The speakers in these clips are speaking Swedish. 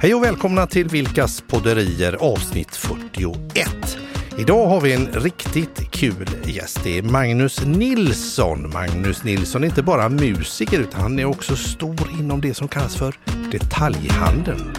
Hej och välkomna till Vilkas podderier avsnitt 41. Idag har vi en riktigt kul gäst. Det är Magnus Nilsson. Magnus Nilsson är inte bara musiker utan han är också stor inom det som kallas för detaljhandeln.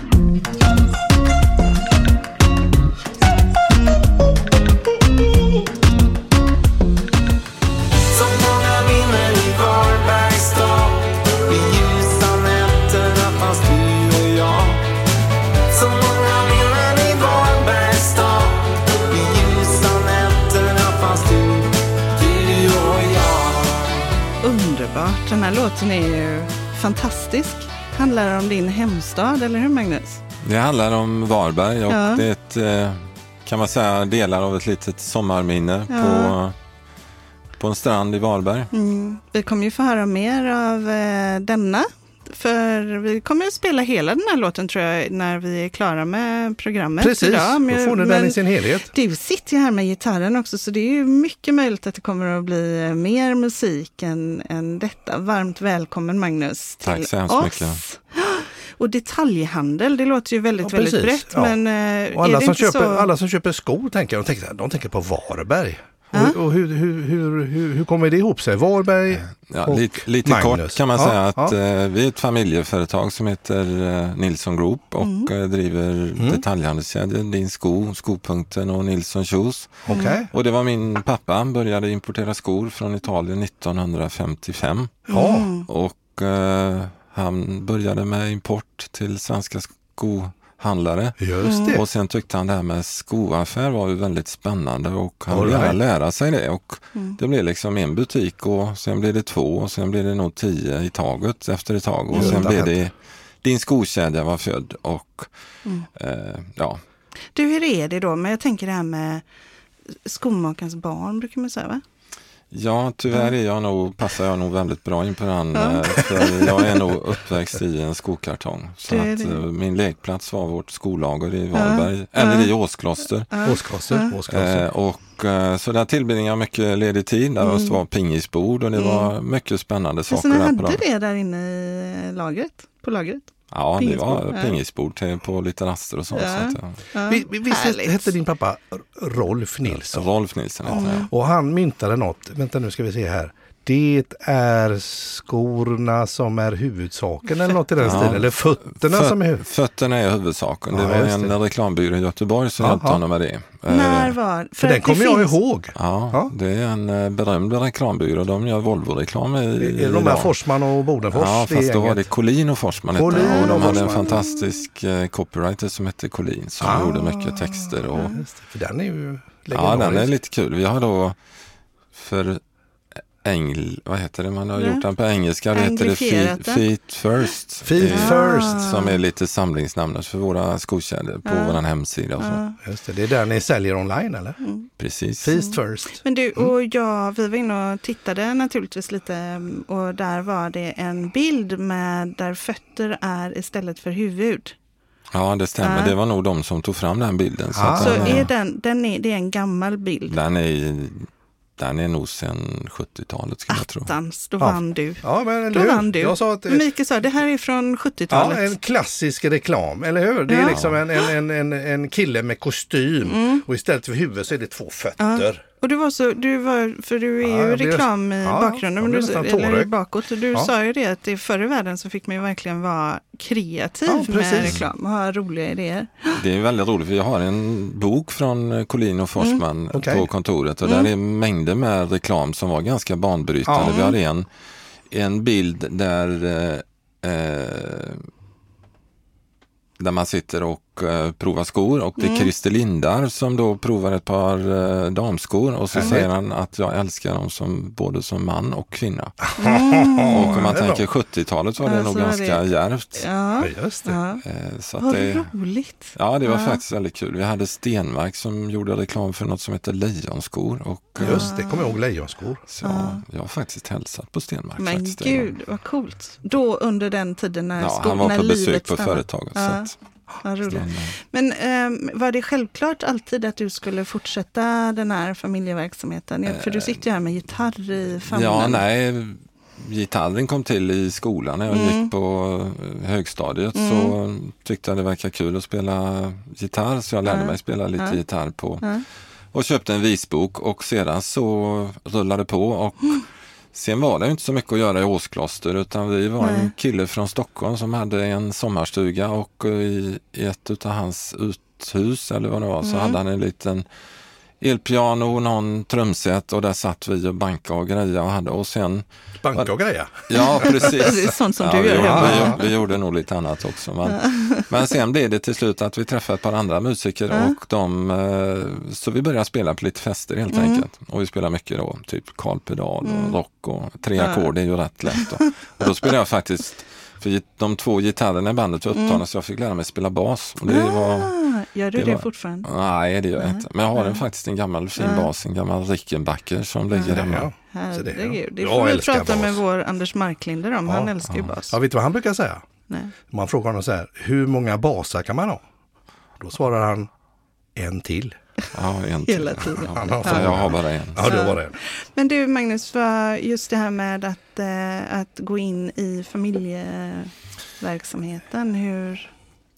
Här låten är ju fantastisk. Handlar om din hemstad, eller hur Magnus? Det handlar om Varberg och Ja. det är ett, eh, kan man säga, delar av ett litet sommarminne Ja. på, på en strand i Varberg. Mm. Vi kommer ju få höra mer av eh, denna. För vi kommer att spela hela den här låten tror jag när vi är klara med programmet Precis, idag. då får ni den i sin helhet. Du sitter ju här med gitarren också så det är ju mycket möjligt att det kommer att bli eh, mer musik än, än detta. Varmt välkommen Magnus till Tack så hemskt oss. mycket. Och detaljhandel, det låter ju väldigt, Ja, väldigt precis. brett. Ja. Men eh, Och alla, är det som inte köper, så... alla som köper skor tänker, de tänker, de tänker på Varberg. Ja. Och, och hur, hur, hur, hur, hur kommer det ihop sig? Varberg Ja, och lite lite Magnus. kort kan man Ja, säga att ja. eh, vi är ett familjeföretag som heter eh, Nilsson Group och Mm. eh, driver Mm. detaljhandelskedjor Din Sko, Skopunkten och Nilsson Shoes. Okej. Och det var min pappa, han började importera skor från Italien 1955 Ja. Mm. och eh, han började med import till svenska skohandlare. Just det. Och sen tyckte han det här med skoaffär var ju väldigt spännande och han ville gärna right. lära sig det. Och Mm. Det blev liksom en butik och sen blev det två och sen blev det nog tio i taget efter ett tag. Och sen blev Det det Din skokedja var född och Mm. eh, ja, Du, hur är det då? Men jag tänker det här med skomakarens barn, brukar man säga va? Ja tyvärr är jag nog, passar jag nog väldigt bra in på den. Ja. eh, För jag är nog uppväxt i en skokartong. Så Det är att det. eh, min lekplats var vårt skolager i Varberg, Ja. eller i Åskloster. Ja. Åskloster. Åskloster. Eh, och, så där tillbringade jag mycket ledig tid. Där Mm. var pingisbord och det Mm. var mycket spännande Så saker ni där på hade det där inne i lagret? På lagret? Ja, det var ja. pingisbord på lite raster och sånt. Ja. Så att, ja. Ja. Vi- vi- Visst Härligt. hette din pappa Rolf Nilsson? Rolf Nilsson heter Mm. jag. Och han myntade något, vänta nu ska vi se här. Det är skorna som är huvudsaken eller något i den Ja. stilen. Eller fötterna Fö- som är huvud... Fötterna är huvudsaken. Det Ja, var en det. reklambyrå i Göteborg som hjälpte honom med det. Eh, När var... För den att det kommer jag finns- ihåg. Ja, Ja. det är en eh, berömd reklambyrå. De gör Volvo-reklam i, Är det de här Forsman och Bodenfors? Ja, det fast då var gänget? det Collin och Forsman Collin det. och de och hade en fantastisk eh, copywriter som hette Collin som Ah. gjorde mycket texter. Och, För den är ju ja, legendarisk. den är lite kul. Vi har då för Engl, vad heter det, man har Nej. gjort den på engelska, det heter det Feet, den. feet First. Feet Eh, First. Som är lite samlingsnamnet för våra skokedjor på Ja. vår hemsida. Och så. Ja. Just det, det är där ni säljer online eller? Precis. Feast first. Men du, Mm. och jag, vi var inne och tittade naturligtvis lite mm, och där var det en bild med där fötter är istället för huvud. Ja, det stämmer. Ja. Det var nog de som tog fram den bilden. Så Ah. att Så den, är den, den är, det är en gammal bild. den, är, den är nog sedan 70-talet skulle jag tro. Attans, då Ja. vann du. Ja, men eller Då hur? vann du. Jag sa att... Mikael sa, det här är från Ja, 70-talet. en klassisk reklam, eller hur? Det är Ja. liksom en, en, en, en, en kille med kostym Mm. och istället för huvud så är det två fötter. Och du var så, du var, för du är Ja, ju jag blev- reklam i ja, bakgrunden, men du, eller bakåt. Och du Ja. sa ju det att i förr i världen så fick man ju verkligen vara kreativ Ja, med reklam och ha roliga idéer. Det är väldigt roligt för jag har en bok från eh, Collin och Forsman Mm, okej. på kontoret och Mm. där är mängder med reklam som var ganska banbrytande. Ja. Vi har en, en bild där eh, eh, där man sitter och eh, provar skor och det är Mm. Christer Lindar som då provar ett par eh, damskor och så Härligt. säger han att jag älskar dem som, både som man och kvinna. Mm. Och om man tänker 70-talet var det Ja, nog ganska det. djärvt. Ja, Ja, just det. ja. Eh, Så att vad det, roligt. ja, det var Ja. faktiskt väldigt kul. Vi hade Stenmark som gjorde reklam för något som heter Lejonskor. Och, Just det, kommer jag ihåg lejonskor. så jag, jag har faktiskt hälsat på Stenmark. Men faktiskt, gud, vad coolt. Då under den tiden när, Ja, sko- han var när på livet besök på företaget. Ja. Så att, Vad roligt. eh, Men ehm, var det självklart alltid att du skulle fortsätta den här familjeverksamheten? Ja, För du sitter ju här med gitarr i famnen. ja, nej. gitarren kom till i skolan när jag Mm. gick på eh, högstadiet så tyckte jag det verkade kul att spela gitarr så jag lärde Ja. mig spela lite Ja. gitarr på och köpte en visbok och sedan så rullade det på och sen var det inte så mycket att göra i Åskloster utan vi var Nej. en kille från Stockholm som hade en sommarstuga och eh, i, i ett utav hans uthus eller vad det var så Mm. hade han en liten elpiano, någon trumset och där satt vi och bankade och grejade och hade och sen Banka och greja. Ja, precis. Det är sånt som ja, du vi gör vi, gjorde, vi gjorde nog lite annat också. Men, men sen blev det till slut att vi träffade ett par andra musiker Ja. och de, eh, så vi började spela på lite fester helt Mm. enkelt. Och vi spelade mycket då, typ Carl Pedal och rock och tre Ja. ackord är ju rätt lätt. Då. Och då spelade jag faktiskt, för de två gitarrerna i bandet var upptagna så jag fick lära mig spela bas. Och det var, Ah, gör du det det, var- fortfarande? nej, det gör jag inte. Men jag har en, faktiskt en gammal fin Ja. bas, en gammal Rickenbacker som ligger hemma. Ja. Så det- Herregud, det jag får vi älskar prata med bas. vår Anders Marklinder om. Han älskar ju bas. Ja, vet du vad han brukar säga? Nej. Man frågar honom så här, hur många basar kan man ha? Då svarar han, en till. Ja, en till. Hela tiden. Har Ja, jag har bara en. Ja, det Ja. var det. Men du Magnus, just det här med att, eh, att gå in i familjeverksamheten, hur,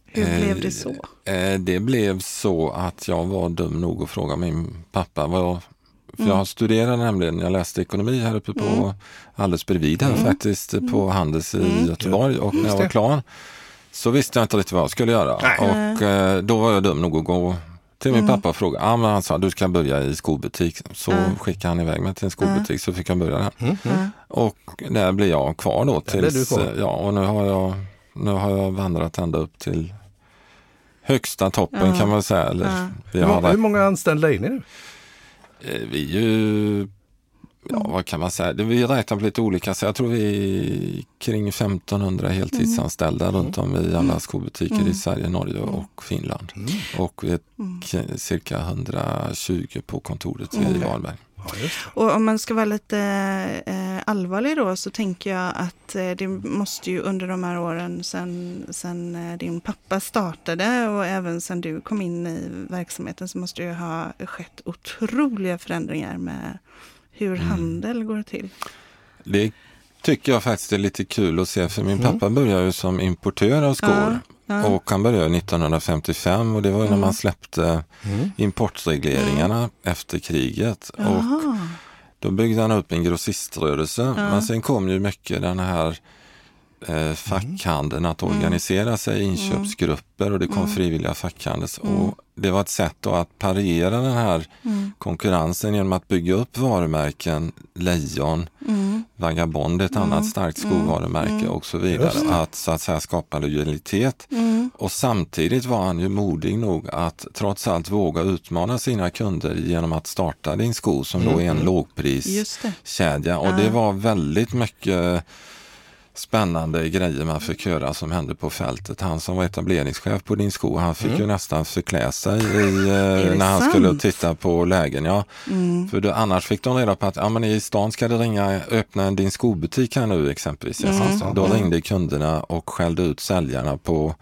hur Eh, blev det så? Eh, Det blev så att jag var dum nog att fråga min pappa. Vad, för Mm. jag studerade nämligen, jag läste ekonomi här uppe på alldeles bredvid här faktiskt på Handels i Mm. Göteborg och när jag var klar så visste jag inte riktigt vad jag skulle göra. Nej. Och eh, då var jag dum nog att gå till min Mm. pappa och fråga. Ah, men han sa du ska börja i skobutik. Så Mm. skickade han iväg mig till en skobutik så fick jag börja där. Mm. Och där blev jag kvar då. Tills, kvar. eh, Ja, och nu har, jag, nu har jag vandrat ända upp till högsta toppen kan man säga. Eller, Hur, många anställda är ni nu? Eh, vi är ju, ja vad kan man säga, vi räknar på lite olika, så jag tror vi är kring 1500 heltidsanställda runt om i alla skobutiker i Sverige, Norge och Finland. Och vi är cirka 120 på kontoret i Varberg. Ja. Och om man ska vara lite eh, allvarlig då så tänker jag att eh, det måste ju under de här åren sen, sen eh, din pappa startade och även sen du kom in i verksamheten så måste det ju ha skett otroliga förändringar med hur Mm. handel går till. Det tycker jag faktiskt är lite kul att se, för min pappa började ju som importör av skor. Ja, ja. Och han började 1955 och det var ju när man släppte importregleringarna efter kriget. Och. Då byggde han upp en grossiströrelse. Men sen kom ju mycket den här eh, fackhandeln att organisera sig i inköpsgrupper och det kom frivilliga fackhandels. Och det var ett sätt att parera den här konkurrensen genom att bygga upp varumärken, Lejon, Vagabond, ett annat starkt skovarumärke och så vidare. Att så att säga skapa lojalitet. Och samtidigt var han ju modig nog att trots allt våga utmana sina kunder genom att starta Din Sko som då är en lågpriskedja. Och det var väldigt mycket spännande grejer man fick höra som hände på fältet. Han som var etableringschef på Din Sko, han fick ju nästan förklä sig i, eh, när han sant? skulle titta på lägen. Ja. För då, annars fick de reda på att ja, men i stan ska det ringa, öppna en Din Sko-butik här nu exempelvis. Alltså, då ringde kunderna och skällde ut säljarna på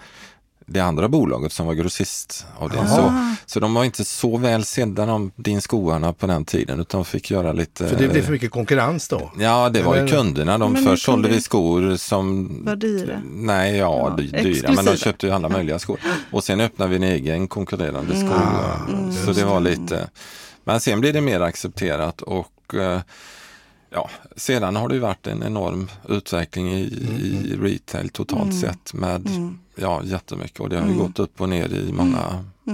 det andra bolaget som var grossist av det. Så, så de var inte så väl sedda de din skoarna på den tiden utan de fick göra lite För det blir för mycket konkurrens då? Ja, det var ju kunderna. De Men först sålde vi skor som... Var dyra? Nej, ja, Ja, dy- dyra. Men de exklusiva. köpte ju alla möjliga skor. Och sen öppnade vi en egen konkurrerande Mm. sko. Ah, Så det var lite... Men sen blev det mer accepterat och eh, ja, sedan har det ju varit en enorm utveckling i, i retail totalt sett med ja, jättemycket. Och det har ju gått upp och ner i många Ja,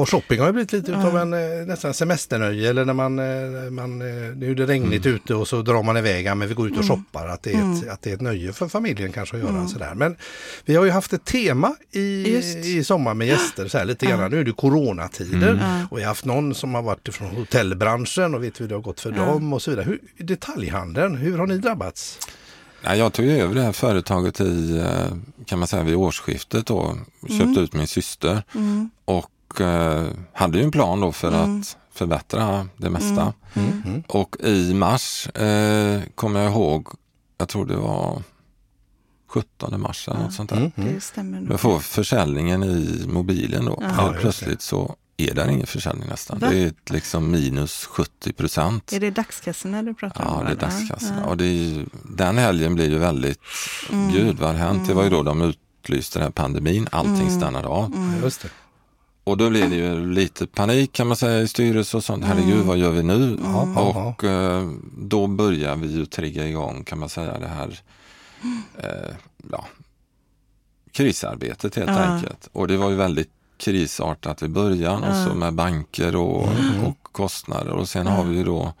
och shopping har ju blivit lite utav en eh, nästan semesternöje eller när man, eh, man eh, nu är det regnigt Mm. ute och så drar man iväg, ja, men vi går ut och shoppar. Att det, är ett, att det är ett nöje för familjen kanske att göra sådär. Men vi har ju haft ett tema i, Just. i sommar med gäster så här lite grann. Nu är det coronatider och vi har haft någon som har varit från hotellbranschen och vet hur det har gått för dem och så vidare. Hur, detaljhandeln, hur har ni drabbats? Ja, jag tog över det här företaget i, kan man säga, vid årsskiftet då. Köpte ut min syster och eh, hade ju en plan då för att förbättra det mesta. Och i mars eh, kommer jag ihåg, jag tror det var 17 mars eller något sånt där. Stämmer nog. Jag får försäljningen i mobilen då. Ja. Ja, plötsligt så är det ingen försäljning nästan. Va? Det är liksom minus 70 procent. Är det dagskassorna du pratar om? Ja, det är dagskassan. Ja. Och det är den helgen blir ju väldigt, Mm. gud vad har hänt? Det var ju då de utlyste den här pandemin, allting Mm. stannade av. Just det. Och då blev det ju lite panik kan man säga i styrelse och sånt. Herregud, Mm. vad gör vi nu? Ja, Och eh, då börjar vi ju trigga igång kan man säga det här eh, ja, krisarbetet helt Ja. enkelt. Och det var ju väldigt krisartat i början och så med banker och, Mm. och kostnader. Och sen har vi ju då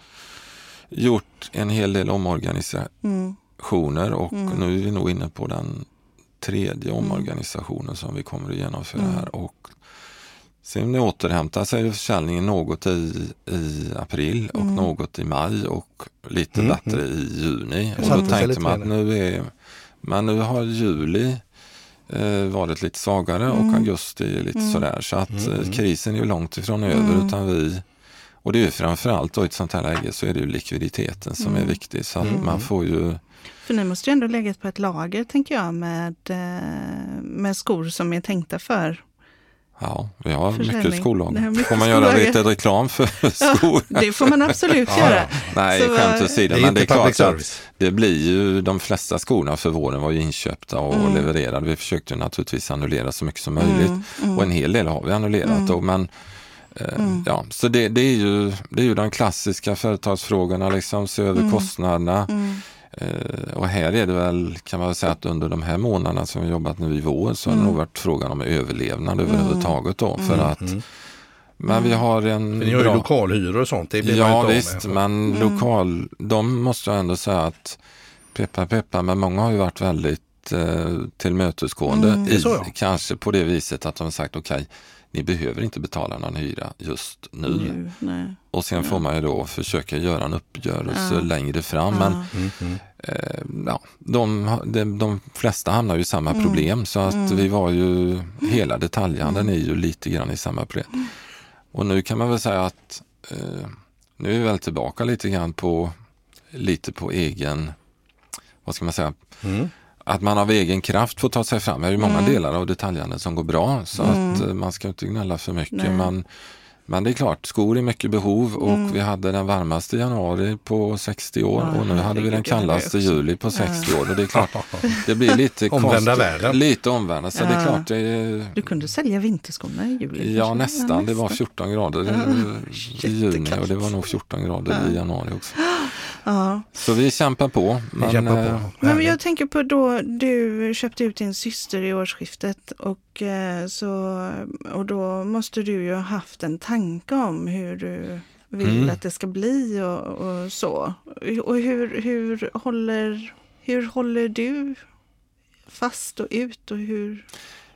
gjort en hel del omorganisationer Mm. och nu är vi nog inne på den tredje omorganisationen som vi kommer att genomföra här. Och sen återhämtar sig försäljningen något i, i april och något i maj och lite Mm, bättre i juni. Och då tänkte man att nu är men nu har juli eh, varit lite svagare och augusti är lite sådär. Så att eh, krisen är ju långt ifrån över utan vi och det är ju framförallt då i ett sånt här läge så är det ju likviditeten som är viktig. Så att man får ju För ni måste ju ändå legat på ett lager, tänker jag, med, eh, med skor som är tänkta för. Ja, vi har mycket mycket Får man göra lite reklam för skor? Det får man absolut Ja, göra. ja. Nej, Så, skämt eh, åsido. Men det är klart att service. det blir ju de flesta skorna för våren var ju inköpta och Mm. levererade. Vi försökte ju naturligtvis annullera så mycket som möjligt och en hel del har vi annullerat. Då, men eh, Mm. ja, så det, det, är ju, det är ju de klassiska företagsfrågorna, liksom se över Mm. kostnaderna. Eh, och här är det väl, kan man säga att under de här månaderna som vi jobbat nu i vår så har Mm. det nog varit frågan om överlevnad överhuvudtaget då. För att, men vi har en För ni har ju bra... lokalhyror och sånt. Det blir man ju Ja inte visst, med. men lokal, de måste jag ändå säga att peppa peppa, men många har ju varit väldigt eh, tillmötesgående. Mm. Är så, i, ja. Kanske på det viset att de har sagt okej, ni behöver inte betala någon hyra just nu. Nu, nej. Och sen får man ju då försöka göra en uppgörelse Ja. längre fram. Ja. Men Mm, mm. eh, ja, de, de, de flesta hamnar ju i samma Mm. problem så att vi var ju, hela detaljhandeln är ju lite grann i samma problem. Mm. Och nu kan man väl säga att eh, nu är vi väl tillbaka lite grann på lite på egen, vad ska man säga, Mm. Att man av egen kraft får ta sig fram. Det är ju många delar av detaljhandeln som går bra så att eh, man ska inte gnälla för mycket. Nej. Men, men det är klart, skor är mycket behov och vi hade den varmaste januari på 60 år Ja, och nu hade vi den kallaste juli på 60 år. Och det är klart, det blir lite Omvända världen. Lite omvända, så det är Ja. klart. Det är, Du kunde sälja vinterskorna i juli? Ja, nästan. Det var 14 grader i juni och det var nog 14 grader i januari också. Ja. Så vi kämpar på. Men, kämpar eh, på. Men Härligt. jag tänker på då du köpte ut din syster i årsskiftet och, eh, så, och då måste du ju ha haft en tanke om hur du vill Mm. att det ska bli och, och så. Och hur, hur, håller, hur håller du fast och ut och hur?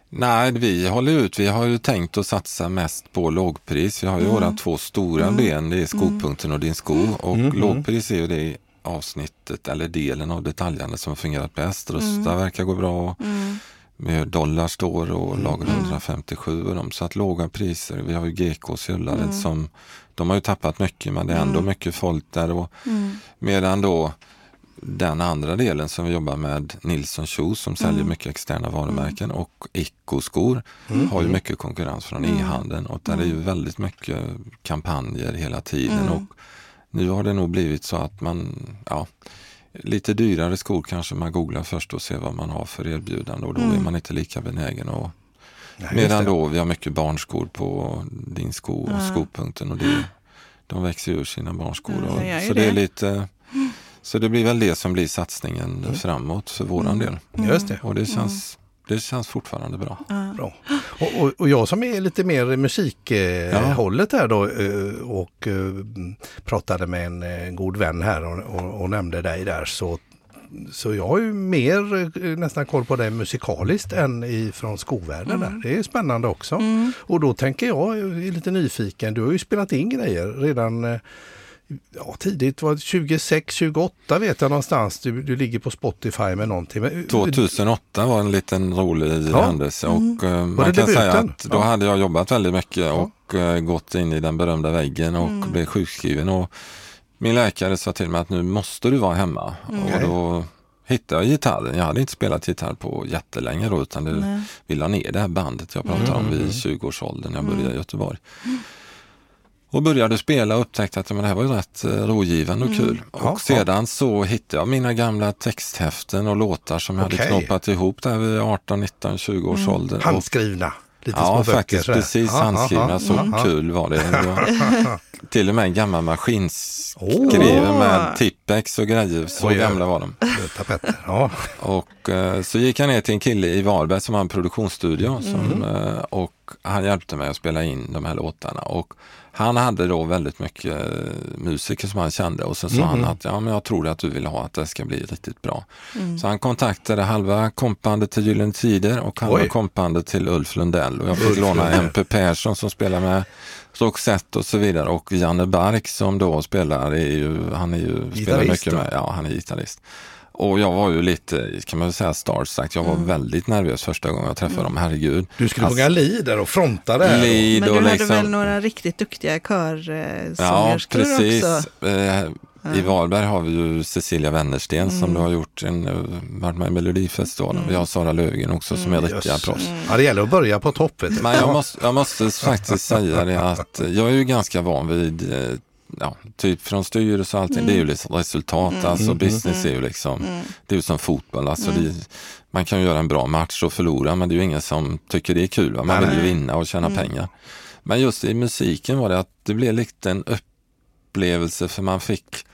Nej, vi håller ut. Vi har ju tänkt att satsa mest på lågpris. Vi har ju våra två stora ben. Det är skopunkten och din sko. Och Mm, mm. lågpris är ju det avsnittet eller delen av detaljhandeln som fungerat bäst. Rusta verkar gå bra. Mm. Med dollar står och lager 157 och de. Så att låga priser. Vi har ju GKs i Ullared som de har ju tappat mycket men det är ändå mycket folk där. Och Mm. Medan då den andra delen som vi jobbar med, Nilsson Shoes som säljer mycket externa varumärken och Eco-skor har ju mycket konkurrens från e-handeln och där är ju väldigt mycket kampanjer hela tiden och nu har det nog blivit så att man, ja, lite dyrare skor kanske man googlar först och ser vad man har för erbjudande och då är man inte lika benägen att Nej, Medan då vi har mycket barnskor på din sko och Ja. skopunkten och det, de växer ur sina barnskor. Ja, och, ju så det är det. lite så det blir väl det som blir satsningen Mm. framåt för våran del. Just det. Och det känns, det känns fortfarande bra. Bra. Och, och, och jag som är lite mer musikhållet här då eh, och eh, pratade med en eh, god vän här och, och, och nämnde dig där så så jag har ju mer eh, nästan koll på dig musikaliskt än ifrån skovärlden där. Det är spännande också. Och då tänker jag, jag är lite nyfiken, du har ju spelat in grejer redan eh, ja, tidigt, var det 26, 28 vet jag någonstans. Du, du ligger på Spotify med någonting. Men, 2008 var en liten rolig Ja. händelse och eh, man kan säga att då Ja. hade jag jobbat väldigt mycket och eh, gått in i den berömda väggen och Mm. blev sjukskriven. Och min läkare sa till mig att nu måste du vara hemma. Mm. Och då hittade jag gitarren. Jag hade inte spelat gitarr på jättelänge då utan det, Nej. vi la ner det här bandet jag pratade om vid 20-årsåldern när jag började i Göteborg. Och började spela och upptäckte att ja, men det här var ju rätt eh, rogivande och kul. Ja, Och sedan så hittade jag mina gamla texthäften och låtar som jag Okej. hade knoppat ihop där vid 18, 19, 20 års ålder. Och, Handskrivna. Lite ja, små böcker. faktiskt sådär. precis Ja, ja, handskrivna. ja, Så ja. kul var det. var, till och med en gammal maskinskriven Åh. med Tippex och grejer. Så Oj, gamla var de. Ja. Och eh, så gick jag ner till en kille i Varberg som har en produktionsstudio som, eh, och han hjälpte mig att spela in de här låtarna. Och han hade då väldigt mycket eh, musiker som han kände och så sa han att ja, men jag tror att du vill ha att det ska bli riktigt bra. Så han kontaktade halva kompandet till Gyllene Tider och halva Oj. kompandet till Ulf Lundell. Och jag fick låna. MP Persson som spelar med Roxette och så vidare och Janne Bark som då spelar, är ju, han är ju, spelar mycket med, ja han är gitarrist. Och jag var ju lite, kan man säga starstruck, jag var Mm. väldigt nervös första gången jag träffade dem, herregud. Du skulle Alltså, sjunga lead där och fronta där. lead Men och du hade liksom, väl några riktigt duktiga Ja, körsångerskor precis. också? Eh, I Varberg har vi ju Cecilia Wennersten som då har gjort en, eh, varit med i Melodifestivalen. Vi har Sara Löfgren också som är riktiga Jösses. proffs. Ja, det gäller att börja på topp. du. Men jag måste, jag måste faktiskt säga det att jag är ju ganska van vid eh, Ja, typ från styrelse och allting, det är ju liksom resultat. Alltså business är ju liksom, det är ju som fotboll. Alltså det, man kan ju göra en bra match och förlora men det är ju ingen som tycker det är kul. Va? Man Nej, vill ju vinna och tjäna pengar. Men just i musiken var det att det blev lite en upplevelse för man fick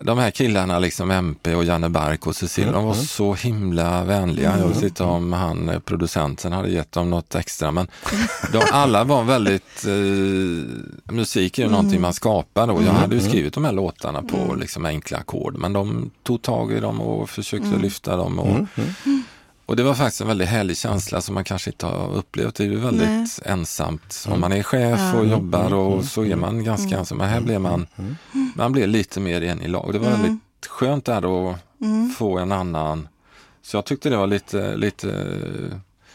de här killarna, liksom MP och Janne Bark och Cecilia, de var så himla vänliga. Jag vet inte om han, eh, producenten hade gett dem något extra, men de, alla var väldigt, eh, musik är ju någonting man skapar och jag hade ju skrivit de här låtarna på liksom enkla ackord, men de tog tag i dem och försökte lyfta dem. Och, och det var faktiskt en väldigt härlig känsla som man kanske inte har upplevt. Det är ju väldigt Nej. ensamt. Om man är chef och jobbar och så är man ganska ensam. Men här blev man, man blev lite mer en i lag. Det var väldigt skönt där att få en annan. Så jag tyckte det var lite, lite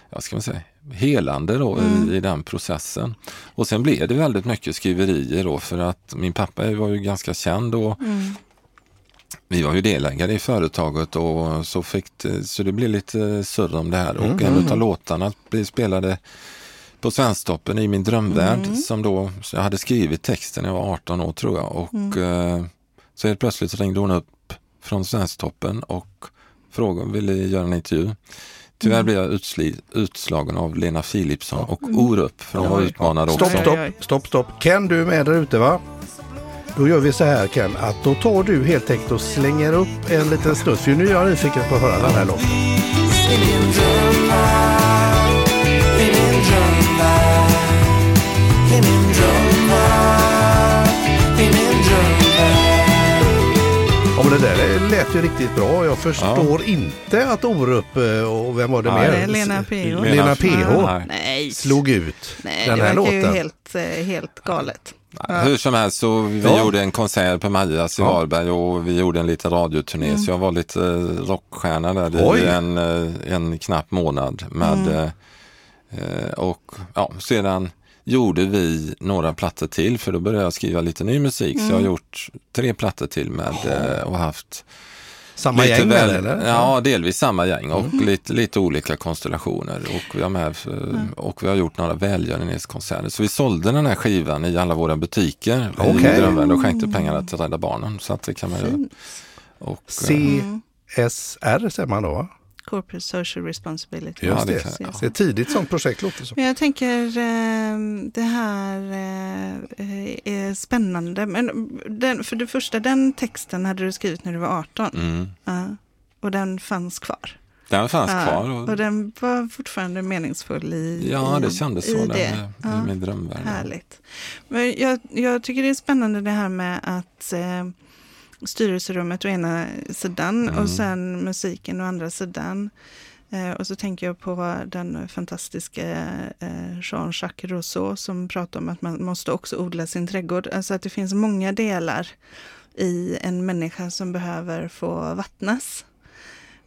ja, ska man säga, helande då i, i den processen. Och sen blev det väldigt mycket skriverier då för att min pappa var ju ganska känd och vi var ju delägare i företaget och så, fick det, så det blev lite surr om det här. Och en av låtarna blev spelade på Svensktoppen i min drömvärld som då, jag hade skrivit texten när jag var 18 år tror jag. Och eh, så helt plötsligt så ringde hon upp från Svensktoppen och frågade, ville göra en intervju. Tyvärr blev jag utsli, utslagen av Lena Philipsson och Orup, för de var utmanade också. Stopp, stopp, stopp, stopp. Ken, du är med där ute va? Då gör vi så här Ken, att då tar du helt enkelt och slänger upp en liten snutt. För nu är jag nyfiken på att höra den här låten. Ja, men det där lät ju riktigt bra. Jag förstår inte att Orup eh, och vem var det Nej, mer? det är Lena PH. Lena PH Nej. Nej, slog ut Nej den det här verkar låten. ju helt, eh, helt galet. Hur som helst så vi Ja. gjorde en konsert på Majas i Ja. Varberg och vi gjorde en liten radioturné så jag var lite eh, rockstjärna där Oj. i en, eh, en knapp månad. Med, eh, eh, och ja, sedan gjorde vi några plattor till för då började jag skriva lite ny musik så jag har gjort tre plattor till med och haft Samma lite gäng väl- eller? Ja, delvis samma gäng och lite, lite olika konstellationer. Och vi, har med, för- och vi har gjort några välgörenhetskonserter. Så vi sålde den här skivan i alla våra butiker i Okej. Drömvärld och skänkte pengarna till Rädda Barnen. Så att det kan man ju... Och, eh, CSR säger man då? Corporate Social Responsibility. Ja, det det. CSR. Det är ett tidigt sånt projekt låter som. Men jag tänker eh, det här eh, är spännande. Men den, för det första, den texten hade du skrivit när du var 18. mm, Ja. och den fanns kvar. den fanns Ja, kvar. och Och, den var fortfarande meningsfull i ja, det kändes så i där, det. i Ja. min drömvärld. Härligt. Men jag, jag tycker det är spännande det här med att eh, styrelserummet å ena sidan Mm. och sen musiken å andra sidan. Eh, och så tänker jag på den fantastiska eh, Jean-Jacques Rousseau som pratar om att man måste också odla sin trädgård. Alltså att det finns många delar i en människa som behöver få vattnas.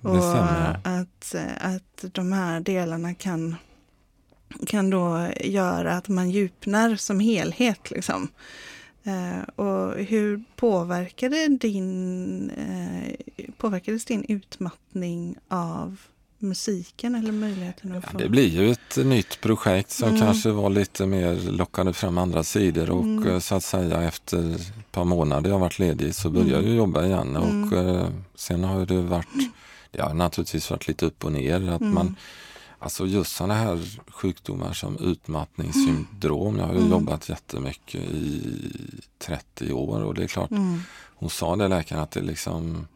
Och att, att de här delarna kan, kan då göra att man djupnar som helhet. Liksom. Eh, och hur påverkade din, eh, påverkades din utmattning av musiken eller möjligheten att Ja, få... det blir ju ett nytt projekt som Mm. kanske var lite mer lockade fram andra sidor och Mm. eh, så att säga efter ett par månader jag varit ledig så började Mm. jag jobba igen Mm. och eh, sen har det varit, det har naturligtvis varit lite upp och ner. Att Mm. man, alltså just sådana här sjukdomar som utmattningssyndrom, jag har ju Mm. jobbat jättemycket i 30 år och det är klart, Mm. hon sa det läkaren att det liksom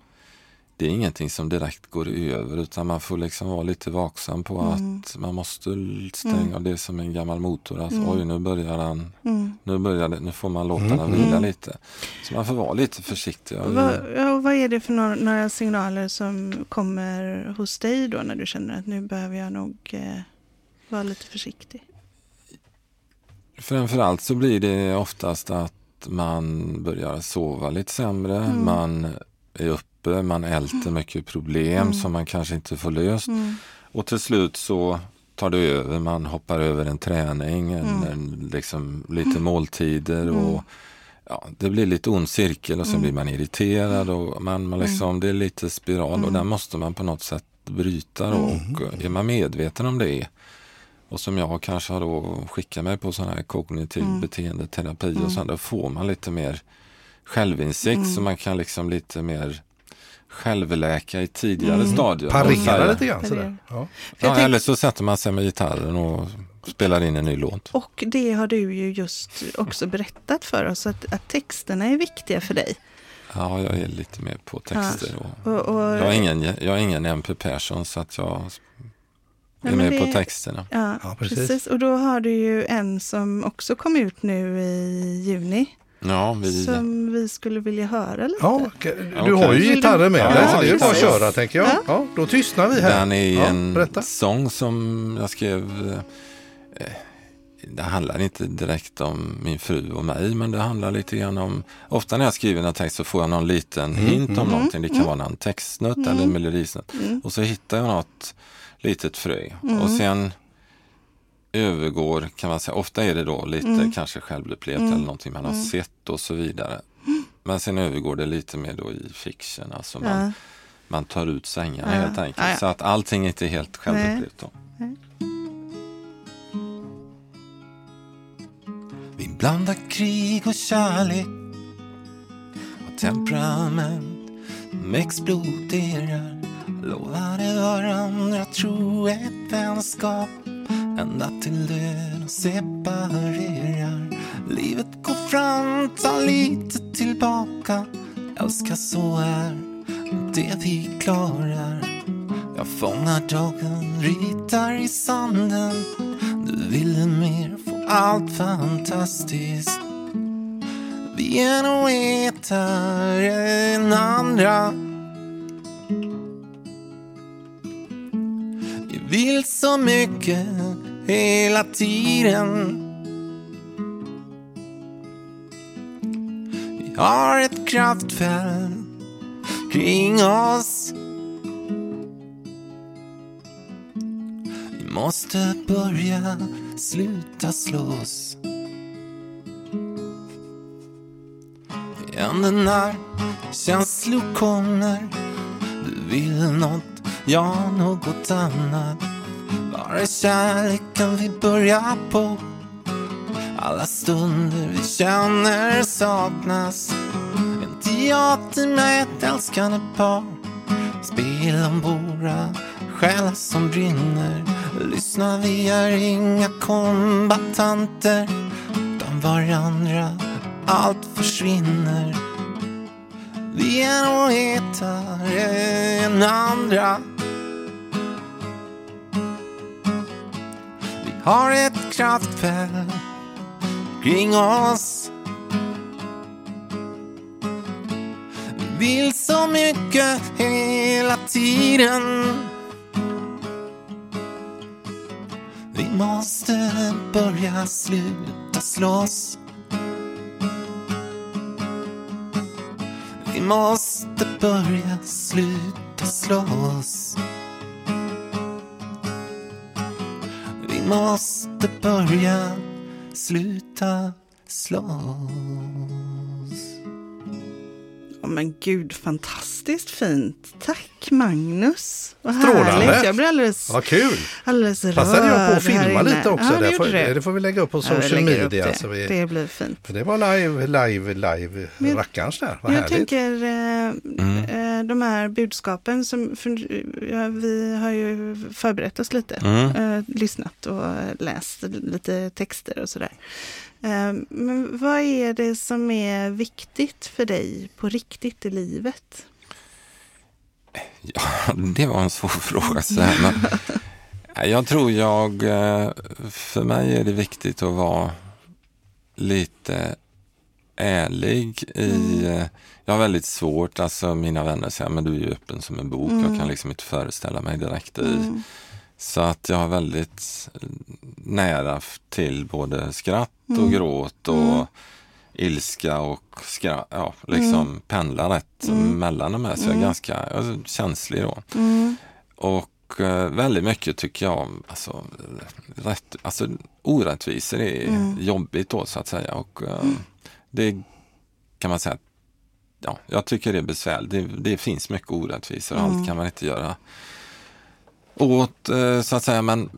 det är ingenting som direkt går över utan man får liksom vara lite vaksam på Mm. att man måste stänga det som en gammal motor. Alltså, Mm. Oj, nu börjar han, Mm. nu, börjar det, nu får man låta Mm. den vila Mm. lite. Så man får vara lite försiktig. Ja, och vad är det för några, några signaler som kommer hos dig då när du känner att nu behöver jag nog eh, vara lite försiktig? Framförallt så blir det oftast att man börjar sova lite sämre, Mm. man är uppe, man älter mycket problem Mm. som man kanske inte får löst. Mm. Och till slut så tar det över, man hoppar över en träning, en, Mm. en, liksom, lite måltider Mm. och ja, det blir lite ond cirkel och sen Mm. blir man irriterad och man, man liksom, det är lite spiral och Mm. den måste man på något sätt bryta då. och är man medveten om det och som jag kanske har då skickat mig på sån här kognitiv Mm. beteendeterapi Mm. och sånt, då får man lite mer självinsikt Mm. så man kan liksom lite mer självläka i tidigare Mm. stadier. Parera lite grann sådär. Ja. Ja, eller så sätter man sig med gitarren och spelar in en ny låt. Och det har du ju just också berättat för oss, att, att texterna är viktiga för dig. Ja, jag är lite mer på texter. Och Och, och, jag, är ingen, jag är ingen MP Persson så att jag är men med det- på texterna. Ja, Ja, precis. precis. Och då har du ju en som också kom ut nu i juni. Ja, vi, Som vi skulle vilja höra lite. Ja, du Okej. har ju gitarren med Ja, dig så det är ju bara att köra tänker jag. Ja. Ja, då tystnar vi här. den är ja, en berätta. sång som jag skrev. Eh, det handlar inte direkt om min fru och mig, men det handlar lite grann om... Ofta när jag skriver en text så får jag någon liten hint om någonting. Det kan vara någon textsnutt eller en melodisnutt. Mm. Och så hittar jag något litet frö. Och sen övergår, kan man säga, ofta är det då lite Mm. kanske självupplevt eller någonting man har sett och så vidare. Men sen övergår det lite mer då i fiction, alltså man, Ja. man tar ut sängarna Ja. helt enkelt. Ja. Så att allting inte är helt självupplevt. Då. Vi blandar krig och kärlek och temperament som exploderar. Lovade varandra trohet vänskap ända till döden separerar. Livet går fram, tar lite tillbaka. Älskar så är det vi klarar. Jag fångar dagen, ritar i sanden. Du ville mer, få allt fantastiskt. Vi är nog hetare än andra. Vill så mycket hela tiden. Vi har ett kraftfält kring oss. Vi måste börja sluta slåss. Det när känslor kommer. Du vill något, jag något annat. Var är kärleken vi börjar på? Alla stunder vi känner saknas. En teater med ett älskande par. Spel om våra själar som brinner. Lyssna, vi är inga kombatanter. Utan varandra, allt försvinner. Vi är nog hetare än andra. Har ett kraftfält kring oss. Vi vill så mycket hela tiden. Vi måste börja sluta slåss. Vi måste börja sluta slåss. Måste börja sluta slåss. Ja, men gud, fantastiskt fint. Tack Magnus. Vad Strålande. härligt. Jag blir alldeles, Vad kul! alldeles rörd Passade jag på att filma lite också. Ja, det, det, får, du. det får vi lägga upp på Ja, social upp media. Det. Så vi, det blir fint. för det var live, live, live Men- rackarns där. Vad Jag härligt. tänker eh, Mm. Eh, de här budskapen som ja, vi har ju förberett oss lite. Mm. Eh, lyssnat och läst lite texter och sådär. Eh, men vad är det som är viktigt för dig på riktigt i livet? Ja, det var en svår fråga. Så här, men, Nej, jag tror jag, eh, för mig är det viktigt att vara lite ärlig i, eh, jag har väldigt svårt, alltså mina vänner säger, men du är ju öppen som en bok, jag kan liksom inte föreställa mig direkt i. Mm. Så att jag har väldigt eh, nära till både skratt och Mm. gråt och Mm. ilska och skratt, ja, liksom pendlar rätt Mm. mellan de här. Så jag är Mm. ganska alltså, känslig då. Mm. Och eh, väldigt mycket tycker jag om alltså, rätt, alltså, orättvisor är Mm. jobbigt då så att säga. Och eh, det kan man säga, ja, jag tycker det är besvärligt. Det, det finns mycket orättvisor och Mm. allt kan man inte göra åt eh, så att säga. Men,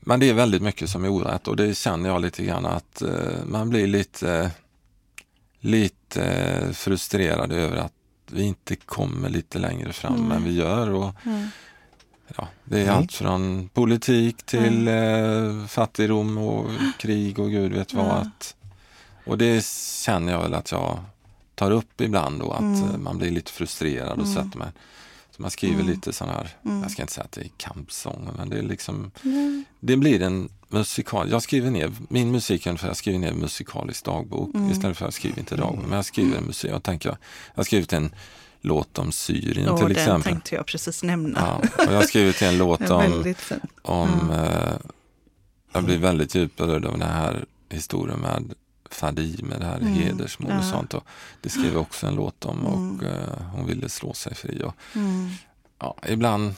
men det är väldigt mycket som är orätt och det känner jag lite grann att eh, man blir lite, lite frustrerad över att vi inte kommer lite längre fram Mm. än vi gör. Och, Mm. Ja, det är Mm. allt från politik till eh, fattigdom och krig och gud vet vad. Ja. Att, och det känner jag väl att jag tar upp ibland då, att Mm. eh, man blir lite frustrerad och Mm. sätter mig. Så man skriver Mm. lite sån här, Mm. jag ska inte säga att det är kampsånger, men det är liksom, Mm. det blir en musikal. Jag skriver ner, min musik är ungefär, jag skriver ner musikalisk dagbok Mm. istället för att jag skriver inte dagbok, men jag skriver musik. Jag tänker, jag har skrivit en låt om Syrien Och till den exempel. tänkte jag precis nämna. Ja, och jag har skrivit en låt Den om, om eh, jag blir väldigt berörd av den här historien med Fadime, det här Mm, hedersmord och ja. sånt. Och det skrev också en låt om och Mm. eh, hon ville slå sig fri. Och, Mm. ja, ibland,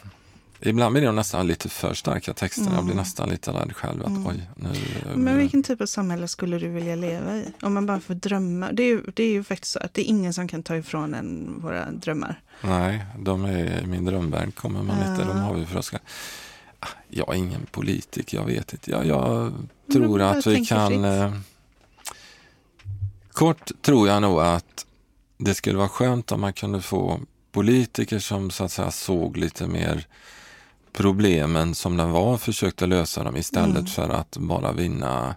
ibland blir det nästan lite för starka texter. Jag blir Mm. nästan lite rädd själv. Att, Mm. oj, nu, Men vilken typ av samhälle skulle du vilja leva i? Om man bara får drömma. Det är ju, det är ju faktiskt så att det är ingen som kan ta ifrån en våra drömmar. Nej, de är i min drömvärld kommer man Ja. lite. De har vi för oss. Ah, Jag är ingen politiker, jag vet inte. Jag, jag tror att vi kan... fritt. Eh, kort tror jag nog att det skulle vara skönt om man kunde få politiker som så att säga såg lite mer problemen som den var och försökte lösa dem istället Mm. för att bara vinna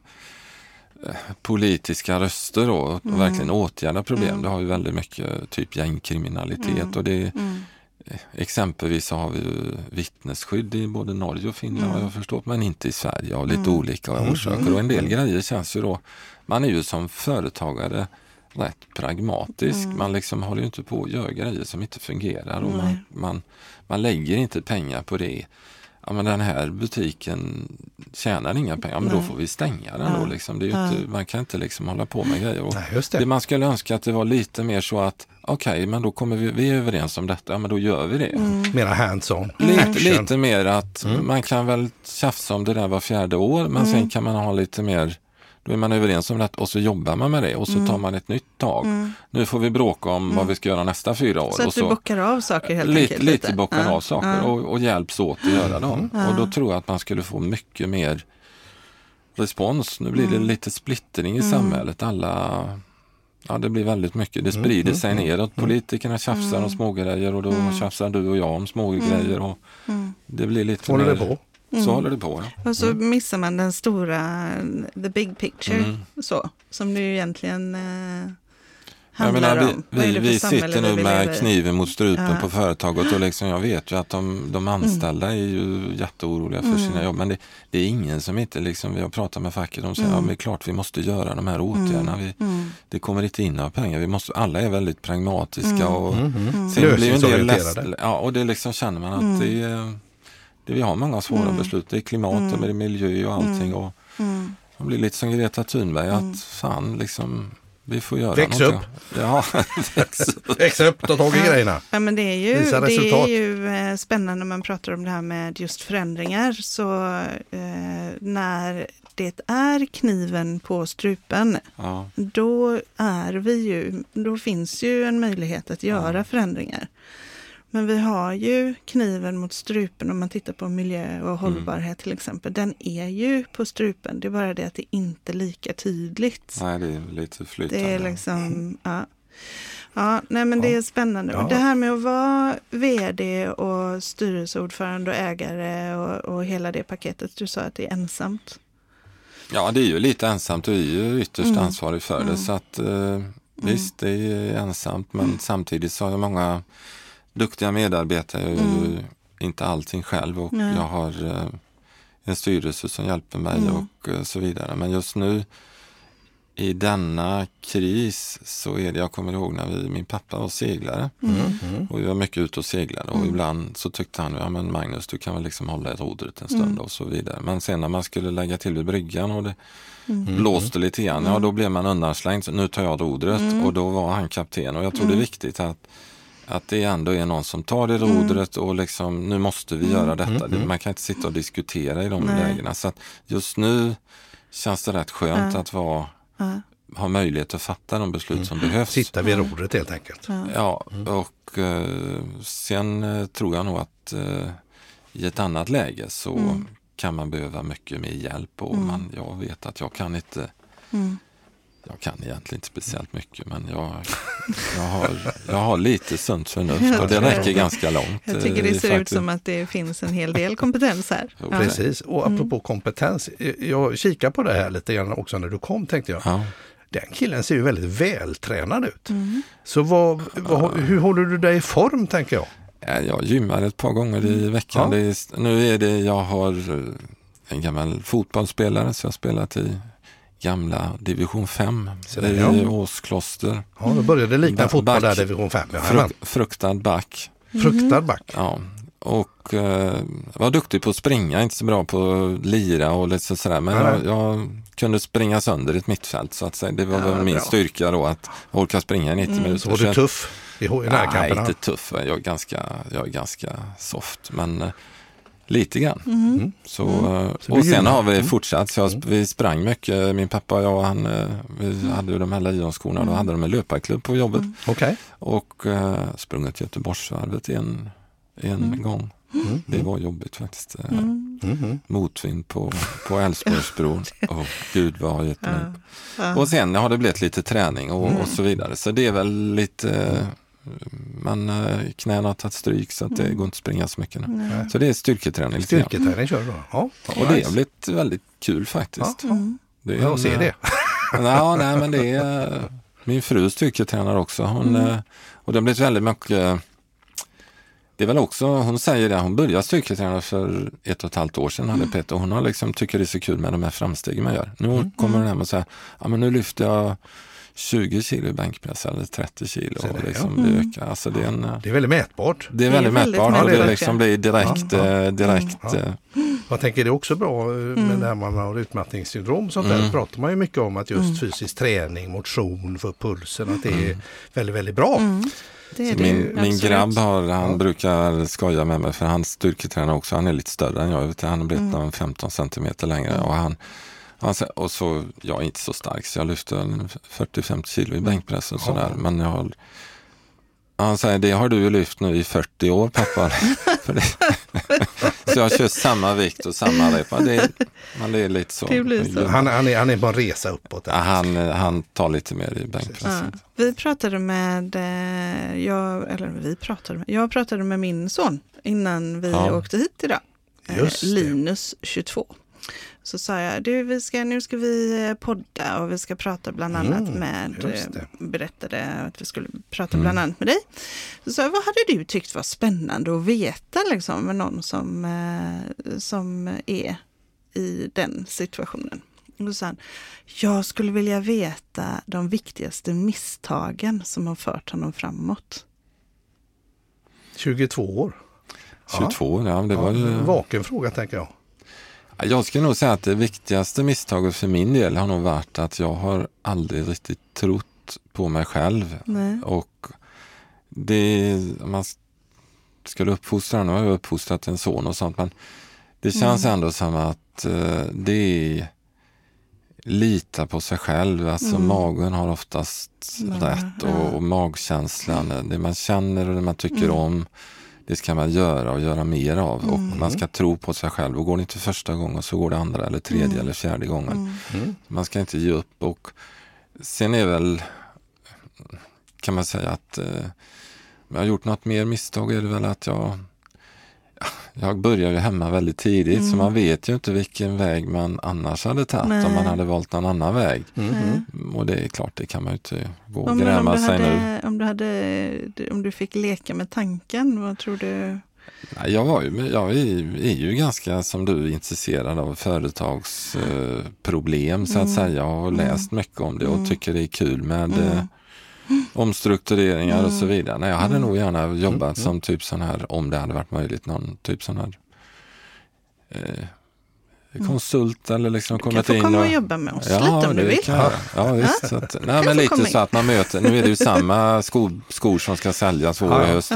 eh, politiska röster då, och Mm. verkligen åtgärda problem. Mm. Det har ju väldigt mycket typ gängkriminalitet Mm. och det Mm. Exempelvis så har vi ju vittnesskydd i både Norge och Finland Mm. jag förstått, men inte i Sverige av lite Mm. olika orsaker. Och en del grejer känns ju då, man är ju som företagare rätt pragmatisk. Mm. Man liksom håller ju inte på att göra grejer som inte fungerar och man, man, man lägger inte pengar på det. Ja, men den här butiken tjänar inga pengar, men då Nej. får vi stänga den Ja. då. Liksom. Det är ju Ja. inte, man kan inte liksom hålla på med grejer. Och Nej, just det det. man skulle önska att det var lite mer så att okej, men då kommer vi, vi är överens om detta, ja, men då gör vi det. Mm. Mera hands-on. Lite, Action. lite mer att Mm. man kan väl tjafsa om det där var fjärde år men Mm. sen kan man ha lite mer, då är man överens om det och så jobbar man med det och så Mm. tar man ett nytt tag. Mm. Nu får vi bråka om vad vi ska göra nästa fyra år. Så och att du bockar av saker helt lite, enkelt? lite bockar Ja. av saker och, och hjälps åt att göra dem. Ja. Och då tror jag att man skulle få mycket mer respons. Nu blir det Mm. lite splittring i Mm. samhället. Alla, ja det blir väldigt mycket, det Mm, sprider mm, sig mm, neråt. Politikerna tjafsar Mm. om smågrejer och då Mm. tjafsar du och jag om smågrejer. Och Mm. det blir lite Håller mer, det på? Så Mm. håller det på. Ja. Och så missar man den stora, the big picture, Mm. så, som det ju egentligen eh, handlar menar, om. vi, vi, vi sitter nu vi med kniven mot strupen Ja. på företaget och liksom, jag vet ju att de, de anställda är ju jätteoroliga för Mm. sina jobb. Men det, det är ingen som inte, liksom, vi har pratat med facket, de säger Mm. ja, men det är klart vi måste göra de här åtgärderna. Vi, Mm. det kommer inte in några pengar. Vi måste, alla är väldigt pragmatiska. Mm. Och, Mm, mm. Sen blir en del läst, ja, och det liksom känner man att Mm. det, är, det, vi har många svåra Mm. beslut. Det är klimat Mm. och det är miljö och allting. Mm. Och Mm. man blir lite som Greta Thunberg, Mm. att fan liksom vi får göra Väx något. upp. Ja, väx upp. Växa upp, ta tag i grejerna. Ja, men det är ju, Visa det är ju eh, spännande när man pratar om det här med just förändringar. Så eh, när det är kniven på strupen, Ja. då är vi ju, då finns ju en möjlighet att göra förändringar. Men vi har ju kniven mot strupen om man tittar på miljö och hållbarhet till exempel. Den är ju på strupen, det är bara det att det inte är lika tydligt. Nej, det är lite flytande. Det är liksom, ja. Ja, nej men det är spännande. Ja. Det här med att vara vd och styrelseordförande och ägare och, och hela det paketet. Du sa att det är ensamt. Ja, det är ju lite ensamt och är ju ytterst Mm. ansvarig för det. Så att eh, visst, det är ensamt men samtidigt så har jag många duktiga medarbetare. Jag gör ju inte allting själv och Mm. Nej. jag har eh, en styrelse som hjälper mig Mm. och eh, så vidare. Men just nu i denna kris så är det, jag kommer ihåg när vi, min pappa var seglare Mm. och vi var mycket ute och seglade och ibland så tyckte han, ja men Magnus du kan väl liksom hålla i rodret en stund och så vidare. Men sen när man skulle lägga till vid bryggan och det blåste lite grann, ja då blev man undanslängd, så nu tar jag rodret och då var han kapten och jag tror det är viktigt att att det ändå är någon som tar det rodret och liksom nu måste vi göra detta. Det- Man kan inte sitta och diskutera i de Nej. lägena. Så att just nu känns det rätt skönt att vara, Ja. ha möjlighet att fatta de beslut som behövs. Sitta vid rodret helt enkelt. Ja, och eh, sen eh, tror jag nog att eh, i ett annat läge så kan man behöva mycket mer hjälp och man, jag vet att jag kan inte jag kan egentligen inte speciellt mycket men jag, jag, har, jag har lite sunt förnuft och det räcker ganska långt. Jag tycker det eh, ser ut som att det finns en hel del kompetens här. Ja. Precis, och apropå kompetens. Jag kikar på det här lite grann också när du kom tänkte jag. Ja. Den killen ser ju väldigt vältränad ut. Så vad, vad, hur håller du dig i form tänker jag? Ja, Jag gymmar ett par gånger i veckan. Ja. Det är, nu är det, jag har eh, en gammal fotbollsspelare så jag har spelat i gamla division 5 Så där, i ja. Åskloster. Ja, då började det likna fotboll där division 5. Ja, Fruk, fruktad back. Fruktad back. Ja. Och eh, var duktig på att springa, inte så bra på att lira och lite sådär. Men jag, jag kunde springa sönder ett mittfält så att säga. Det var Ja, väl min bra. styrka då att orka springa i 90 minuter. Så var du tuff i, i Nej, närkamperna? inte tuff. Jag är ganska, jag är ganska soft, men eh, lite grann. Mm. Så, eh, Så och du sen har vi Mm. fortsatt. Så jag, vi sprang mycket, min pappa och jag, han, eh, vi hade ju de här lejonskorna, då hade de en löparklubb på jobbet Okej. och eh, sprungit Göteborgsvarvet en, en gång. Mm. Det var jobbigt faktiskt. Mhm. Motvind på, på Älvsborgsbron. Åh, gud vad har gett mig. Ja. Och sen har det blivit lite träning och, och så vidare. Så det är väl lite, eh, man eh, knäna har tagit stryk så att det går inte att springa så mycket nu. Så det är styrketräning. Styrketräning kör du då? Ja. Och det har blivit väldigt kul faktiskt. Ja, är Jag en, ser eh, det. Ja, nej, men det är eh, min fru styrketränar också. Hon, eh, och det har blivit väldigt mycket det är väl också, hon säger det, hon började styrketräna för ett och ett halvt år sedan hade Peter och hon har liksom, tycker det är så kul med de här framstegen man gör. Nu kommer hon hem och säger, ja men nu lyfter jag 20 kilo i bänkpress eller 30 kilo. Det, Och ja. liksom, det, ökar. Alltså, det, är en, Det är väldigt mätbart. det är Det är väldigt väldigt mätbart och det mätbart, liksom ja. blir direkt, Ja, ja. eh, direkt Ja. eh, Jag tänker det är också bra eh, med det här man har utmattningssyndrom sånt där. pratar man ju mycket om att just fysisk träning, motion för pulsen, att det är väldigt, väldigt bra. Det det. min, min grabb har, han Ja. brukar skoja med mig för han styrketränar också. Han är lite större än jag. Han har blivit mm. 15 centimeter längre. Och, han, sä- och så, jag är inte så stark så jag lyfter en 40-50 kilo i bänkpress och sådär. Men jag har, han säger, det har du lyft nu i 40 år pappa. Så jag kör samma vikt och samma rep. Det, det är lite så. Han, han, är, han är en resa uppåt. Ja, han, han tar lite mer i Ja. bänkpressen. Vi pratade med, eh, jag, eller vi pratade med, jag pratade med min son innan vi Ja. åkte hit idag. Eh, Just det. Linus, 22. Så sa jag, du, vi ska, nu ska vi eh, podda och vi ska prata bland annat Mm, med, eh, det. berättade att vi skulle prata bland annat med dig. Så sa jag, vad hade du tyckt var spännande att veta liksom, med någon som, eh, som är i den situationen? Och då sa han, jag skulle vilja veta de viktigaste misstagen som har fört honom framåt. 22 år. 22, ja, det var Ja, vaken fråga tänker jag. Ja, Jag skulle nog säga att det viktigaste misstaget för min del har nog varit att jag har aldrig riktigt trott på mig själv. Nej. Och det, om man skulle uppfostra, nu har jag uppfostrat en son och sånt, men det känns Mm. ändå som att eh, det är lita på sig själv. Alltså Mm. magen har oftast Ja, rätt och, och magkänslan, det man känner och det man tycker Mm. om, det ska man göra och göra mer av. Och Mm. man ska tro på sig själv. Och går det inte första gången så går det andra eller tredje Mm. eller fjärde gången. Mm. Mm. Man ska inte ge upp. Och sen är väl, kan man säga att eh, jag har gjort något mer misstag är det väl att jag jag börjar ju hemma väldigt tidigt så Mm. man vet ju inte vilken väg man annars hade tagit om man hade valt någon annan väg. Mm. Nej. Och det är klart, det kan man ju inte gå och gräma sig nu. hade, om, du hade, om du fick leka med tanken, vad tror du? Nej, Jag, var ju, jag är, ju ganska som du intresserad av företagsproblem eh, problem, så att Mm. säga. Jag har Mm. läst mycket om det och Mm. tycker det är kul med Mm. Omstruktureringar och så Mm. vidare. Nej, jag hade Mm. nog gärna jobbat Mm. som typ sån här, om det hade varit möjligt, någon typ sån här eh, konsult eller liksom Mm. Du kan kommit få in komma och och jobba med oss Ja, lite om du det vill. kan. Ja, visst. Att, nej, få men lite så in. att man möter, nu är det ju samma skor, skor som ska säljas vår och höst.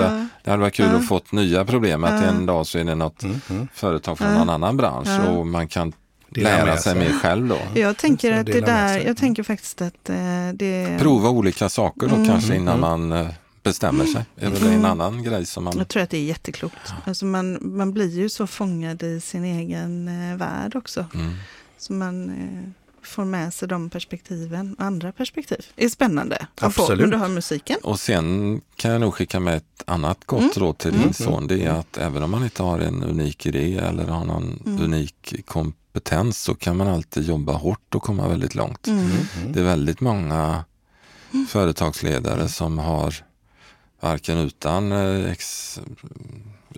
Det hade varit kul att fått nya problem, att en dag så är det något Mm. Mm. företag från någon annan bransch och man kan lära sig sig. mer själv då. Jag tänker att det där, jag tänker faktiskt att eh, det... Prova olika saker då Mm. kanske innan Mm. man eh, bestämmer sig. Är Mm. en annan grej som man... Jag tror att det är jätteklokt. Alltså man, man blir ju så fångad i sin egen eh, värld också. Mm. Så man eh, får med sig de perspektiven. Andra perspektiv. Det är spännande att få Absolut. om du har musiken. Och sen kan jag nog skicka med ett annat gott Mm. råd till Mm. din son. Det är att även om man inte har en unik idé eller har någon Mm. unik kompetens så kan man alltid jobba hårt och komma väldigt långt. Mm. Det är väldigt många företagsledare som har varken utan eh, ex,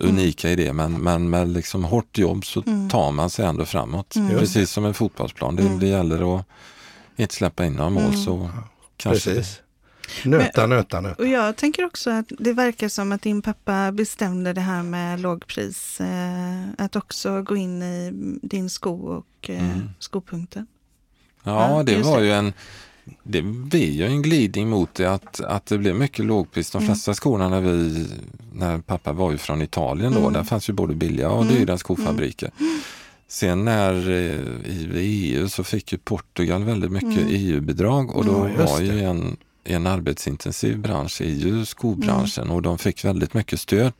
unika idéer men, men med liksom hårt jobb så Mm. tar man sig ändå framåt. Mm. Precis som en fotbollsplan. Det, Mm. det gäller att inte släppa in några mål Mm. så kanske Precis. Nöta, nöta, nöta. Och jag tänker också att det verkar som att din pappa bestämde det här med lågpris. Eh, att också gå in i din sko och eh, Mm. skopunkten. Ja, Ja, det var det. ju en det blir ju en glidning mot det att, att det blev mycket lågpris. De Mm. flesta skorna när vi, när pappa var ju från Italien då, Mm. där fanns ju både billiga och Mm. dyra skofabriker. Sen när eh, i EU så fick ju Portugal väldigt mycket Mm. EU-bidrag och då just var ju en, en arbetsintensiv bransch är ju skobranschen och de fick väldigt mycket stöd.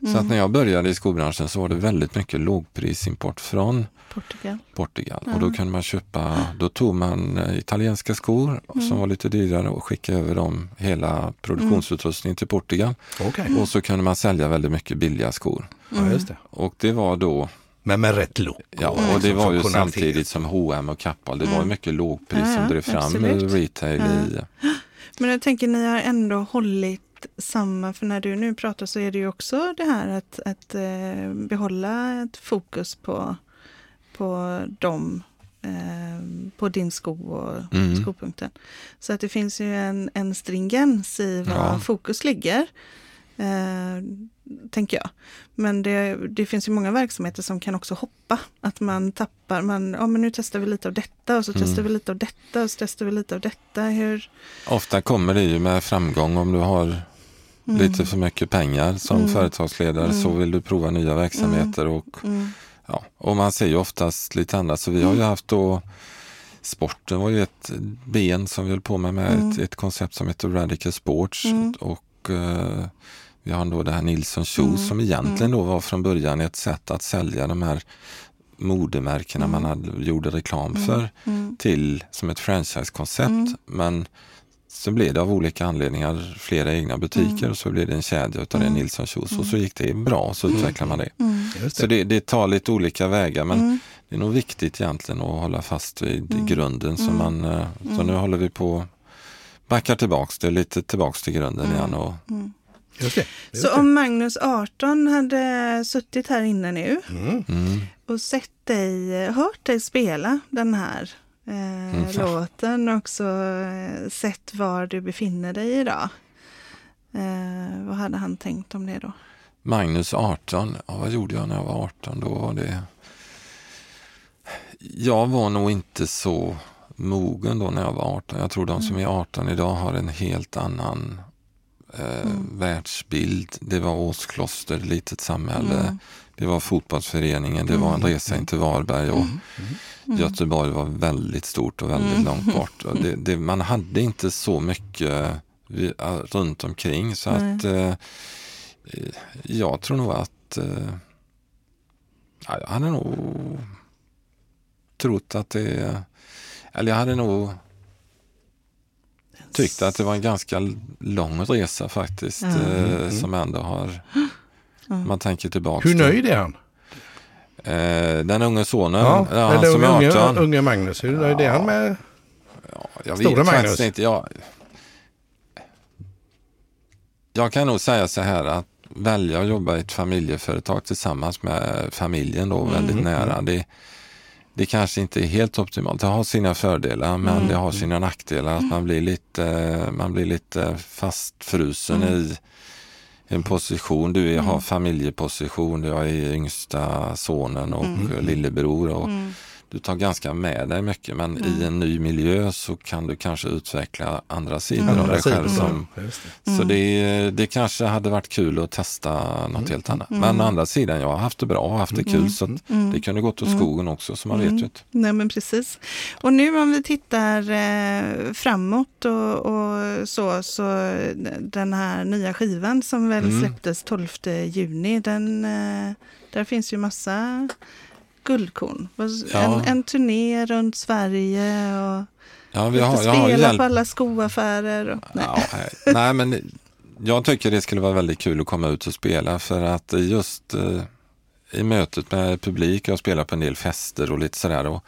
Så Mm. att när jag började i skobranschen så var det väldigt mycket lågprisimport från Portugal. Portugal. Ja. Och då kunde man köpa, då tog man eh, italienska skor Mm. som var lite dyrare och skickade över dem hela produktionsutrustningen till Portugal. Okej, Och så kunde man sälja väldigt mycket billiga skor. ja, just det. Och det var då, Men med rätt look. ja, och det liksom var ju samtidigt som H&M och Kappahl, det var ju Mm. mycket lågpris Ja, som drev fram absolut. retail i Men jag tänker ni har ändå hållit samma, för när du nu pratar så är det ju också det här att, att eh, behålla ett fokus på, på dem, eh, på din sko och Mm. skopunkten. Så att det finns ju en, en stringens i var Ja. fokus ligger. Eh, tänker jag. Men det, det finns ju många verksamheter som kan också hoppa. Att man tappar, man, ja men nu testar vi lite av detta och så Mm. testar vi lite av detta och så testar vi lite av detta. Hur, Ofta kommer det ju med framgång om du har Mm. lite för mycket pengar som Mm. företagsledare Mm. så vill du prova nya verksamheter och Mm. Ja, och man ser ju oftast lite annat. Så vi har ju haft då Sporten var ju ett ben som vi höll på med, med Mm. ett, ett koncept som heter Radical Sports. Mm. Och eh, vi har då det här Nilsson Shoes Mm. som egentligen då var från början ett sätt att sälja de här modemärkena Mm. man hade, gjorde reklam Mm. för Mm. till som ett franchisekoncept. Mm. Men så blev det av olika anledningar flera egna butiker Mm. och så blev det en kedja utav Mm. det Nilsson Shoes och så gick det bra och så utvecklade man det. Mm. Just Så det, det tar lite olika vägar men Mm. det är nog viktigt egentligen att hålla fast vid Mm. grunden. Så, Mm. man, eh, så Mm. nu håller vi på backar tillbaks, det lite tillbaks till grunden Mm. igen. Och, Mm. Just det. Just Så det. om Magnus 18 hade suttit här inne nu Mm. mm, och sett dig, hört dig spela den här eh, Mm. låten och också eh, sett var du befinner dig idag. Eh, vad hade han tänkt om det då? Magnus 18, ja, vad gjorde jag när jag var 18? Då var det... Jag var nog inte så mogen då när jag var 18. Jag tror de som är 18 idag har en helt annan eh, världsbild. Det var Åskloster, litet samhälle. Det var fotbollsföreningen, det var en resa in till Varberg och Göteborg var väldigt stort och väldigt långt bort. Det, det, man hade inte så mycket vi, runt omkring så att eh, eh, jag tror nog att eh, ja, jag hade nog trott att det, eller jag hade nog tyckt att det var en ganska lång resa faktiskt eh, som ändå har, man tänker tillbaka Hur nöjd är han? Eh, den unge sonen, Ja, ja, han eller som unge, är 18. unge Magnus, hur nöjd är han med? Jag Stora vet Magnus. inte. Jag, jag kan nog säga så här att välja att jobba i ett familjeföretag tillsammans med familjen då väldigt nära. Det, det kanske inte är helt optimalt. Det har sina fördelar men det har sina nackdelar. Att man blir lite, man blir lite fastfrusen i en position. Du är, har familjeposition, jag är yngsta sonen och lillebror. Och Du tar ganska med dig mycket men i en ny miljö så kan du kanske utveckla andra sidor av Andra dig själv. Som, det. Så det, det kanske hade varit kul att testa något helt annat. Men å andra sidan, jag har haft det bra och haft det kul så det kunde gått åt skogen också så man vet ju inte. Nej men precis. Och nu om vi tittar eh, framåt och, och så, så den här nya skivan som väl Mm. släpptes 12 juni, den, eh, där finns ju massa guldkorn. En, en turné runt Sverige och Ja, vi har, jag har spela hjälpt på alla skoaffärer. Och, nej. Ja, nej, nej, men jag tycker det skulle vara väldigt kul att komma ut och spela för att just eh, i mötet med publik, jag spelar på en del fester och lite sådär. Och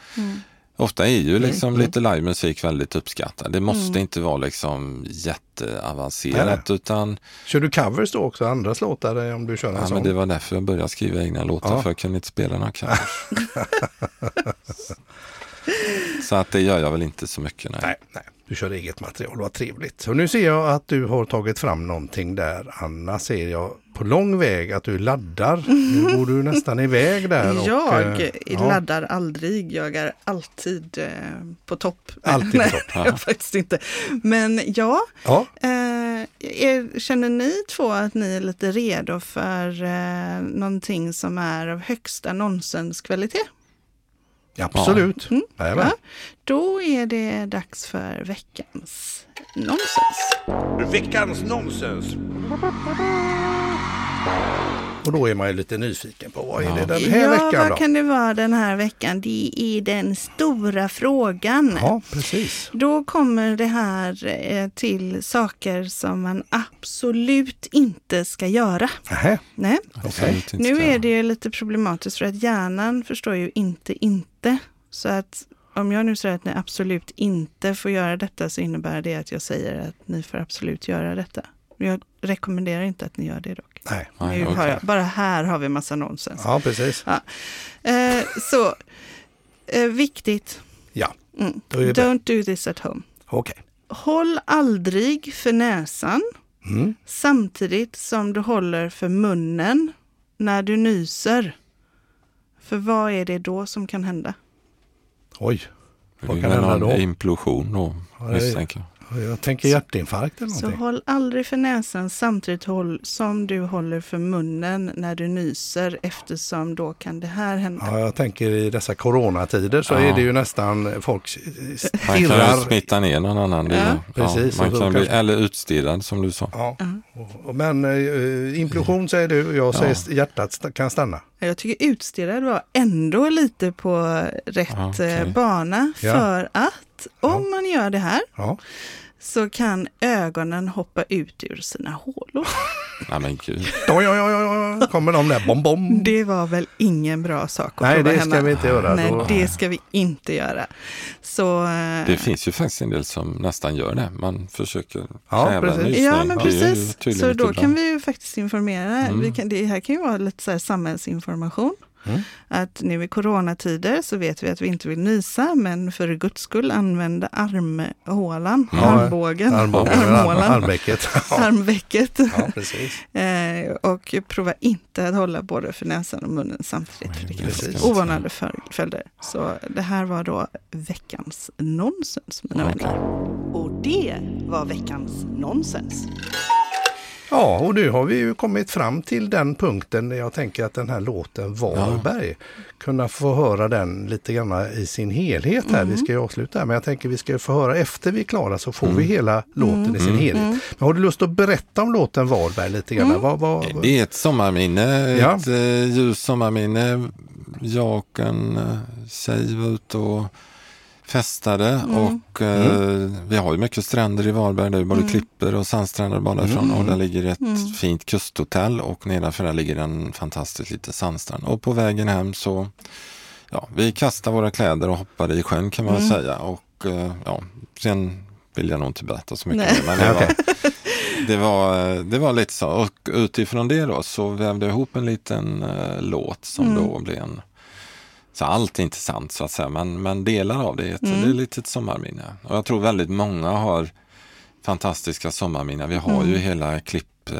Ofta är ju liksom lite livemusik väldigt uppskattad. Det måste inte vara liksom jätteavancerat utan Kör du covers då också, andras låtar eh, om du kör en ja, sån? men det var därför jag började skriva egna låtar Ja. för jag kunde inte spela några covers. Så att det gör jag väl inte så mycket. Nej. Nej, nej, du kör eget material, vad trevligt. Och nu ser jag att du har tagit fram någonting där. Anna ser jag på lång väg att du laddar. Nu går du nästan iväg där. Och, Jag eh, ja, laddar aldrig, jag är alltid eh, på topp. Alltid på Nej, topp. jag faktiskt inte. Men ja, Ja, eh, är, känner ni två att ni är lite redo för eh, någonting som är av högsta nonsenskvalitet? Absolut. Jajamän. Ja, då är det dags för veckans nonsens. Veckans nonsens. Och då är man ju lite nyfiken på vad är det den här ja, veckan vad då? kan det vara den här veckan? Det är den stora frågan. Ja, precis. Då kommer det här eh, till saker som man absolut inte ska göra. Nähä, Nej. Inte Nu är det ju lite problematiskt för att hjärnan förstår ju inte inte. Så att om jag nu säger att ni absolut inte får göra detta så innebär det att jag säger att ni får absolut göra detta. Men jag rekommenderar inte att ni gör det dock. Nej. Nu har okej. jag, bara här har vi massa nonsens. Ja, precis. Ja. Eh, så, eh, viktigt. Ja, Mm. Don't do this at home. okej. Håll aldrig för näsan Mm. samtidigt som du håller för munnen när du nyser. För vad är det då som kan hända? Oj, Det vad är kan hända då? implosion då, misstänker jag. Jag tänker hjärtinfarkt eller Så någonting. håll aldrig för näsan samtidigt håll, som du håller för munnen när du nyser eftersom då kan det här hända. Ja, jag tänker i dessa coronatider så Ja. är det ju nästan folk Man kan ju stirrar. smitta ner någon annan. Ja. ju- Precis, man så kan bli, eller utstirrad som du sa. Ja. Och- Men eh, implosion säger du, jag säger st- hjärtat kan stanna. Jag tycker utstirrad var ändå lite på rätt Ja, okej. eh, bana Ja. för att om man gör det här Ja. så kan ögonen hoppa ut ur sina hålor. Nej men gud. Oj, oj, oj, oj, kommer de där bom, bom. Det var väl ingen bra sak att Nej, prova det hemma. ska vi inte göra. Nej, Då- det ska vi inte göra. Så, eh, Det finns ju faktiskt en del som nästan gör det. Man försöker Ja, kräva precis. nysning. Ja, men precis. Så då bra. kan vi ju faktiskt informera. Mm. Vi kan, det här kan ju vara lite så här Att nu i coronatider så vet vi att vi inte vill nysa, men för guds skull använda armhålan, Ja, armbågen, Armbågen, armhålan, armvecket. Ja, armvecket. ja. Eh, och prova inte att hålla både för näsan och munnen samtidigt. för Det kan få oanade föl- följder. Så det här var då veckans nonsens, mina Okej. vänner. Och det var veckans nonsens. Ja, och nu har vi ju kommit fram till den punkten där jag tänker att den här låten Varberg, kunna få höra den lite grann i sin helhet här. Vi ska ju avsluta här, men jag tänker vi ska få höra efter vi är klara så får vi hela låten i sin helhet. Men har du lust att berätta om låten Varberg lite grann? Vad, vad, Det är ett sommarminne, Ja. ett eh, ljust sommarminne. Jag och en eh, tjej var ute och festade och eh, vi har ju mycket stränder i Varberg. Det är både klippor och sandstränder bara ifrån och där ligger ett fint kusthotell och nedanför där ligger en fantastisk liten sandstrand. Och på vägen hem så, ja, vi kastade våra kläder och hoppade i sjön kan man väl säga. Och eh, ja, sen vill jag nog inte berätta så mycket mer. Men det var, det var, det var lite så. Och utifrån det då så vävde jag ihop en liten eh, låt som då blev en så allt är inte sant så att säga, men, men delar av det är ett, det är lite ett sommarminne. Och jag tror väldigt många har fantastiska sommarminnen. Vi har ju hela klipp... Eh,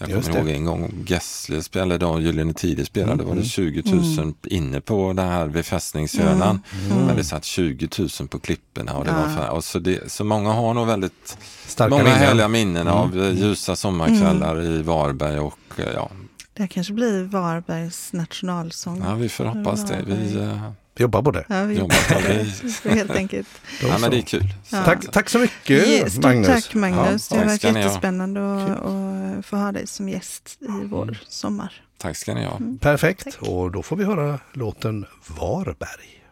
Jag Just kommer det. ihåg en gång Gessle spelade och Gyllene Tider spelade. var det 20 000 inne på det här vid fästningshörnan. Men det satt 20 000 på klipporna. Och det var för, och så, det, så många har nog väldigt Starka många minnen. härliga minnen av ljusa sommarkvällar i Varberg och eh, ja, Det här kanske blir Varbergs nationalsång. ja, vi får hoppas det. Vi Vi jobbar på det. Ja, vi jobbar på det. helt enkelt. Ja, men det är kul. Ja. Tack, tack så mycket Stort Magnus. tack Magnus. Ja, det har varit jättespännande att, få ha dig som gäst i vår sommar. Tack ska ni ha. Perfekt, Tack. och då får vi höra låten Varberg.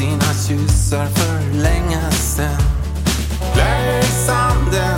Dina kyssar för länge sen. Blöjsande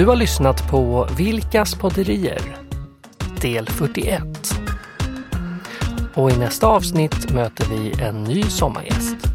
Du har lyssnat på Vilkas podderier del 41. Och i nästa avsnitt möter vi en ny sommargäst.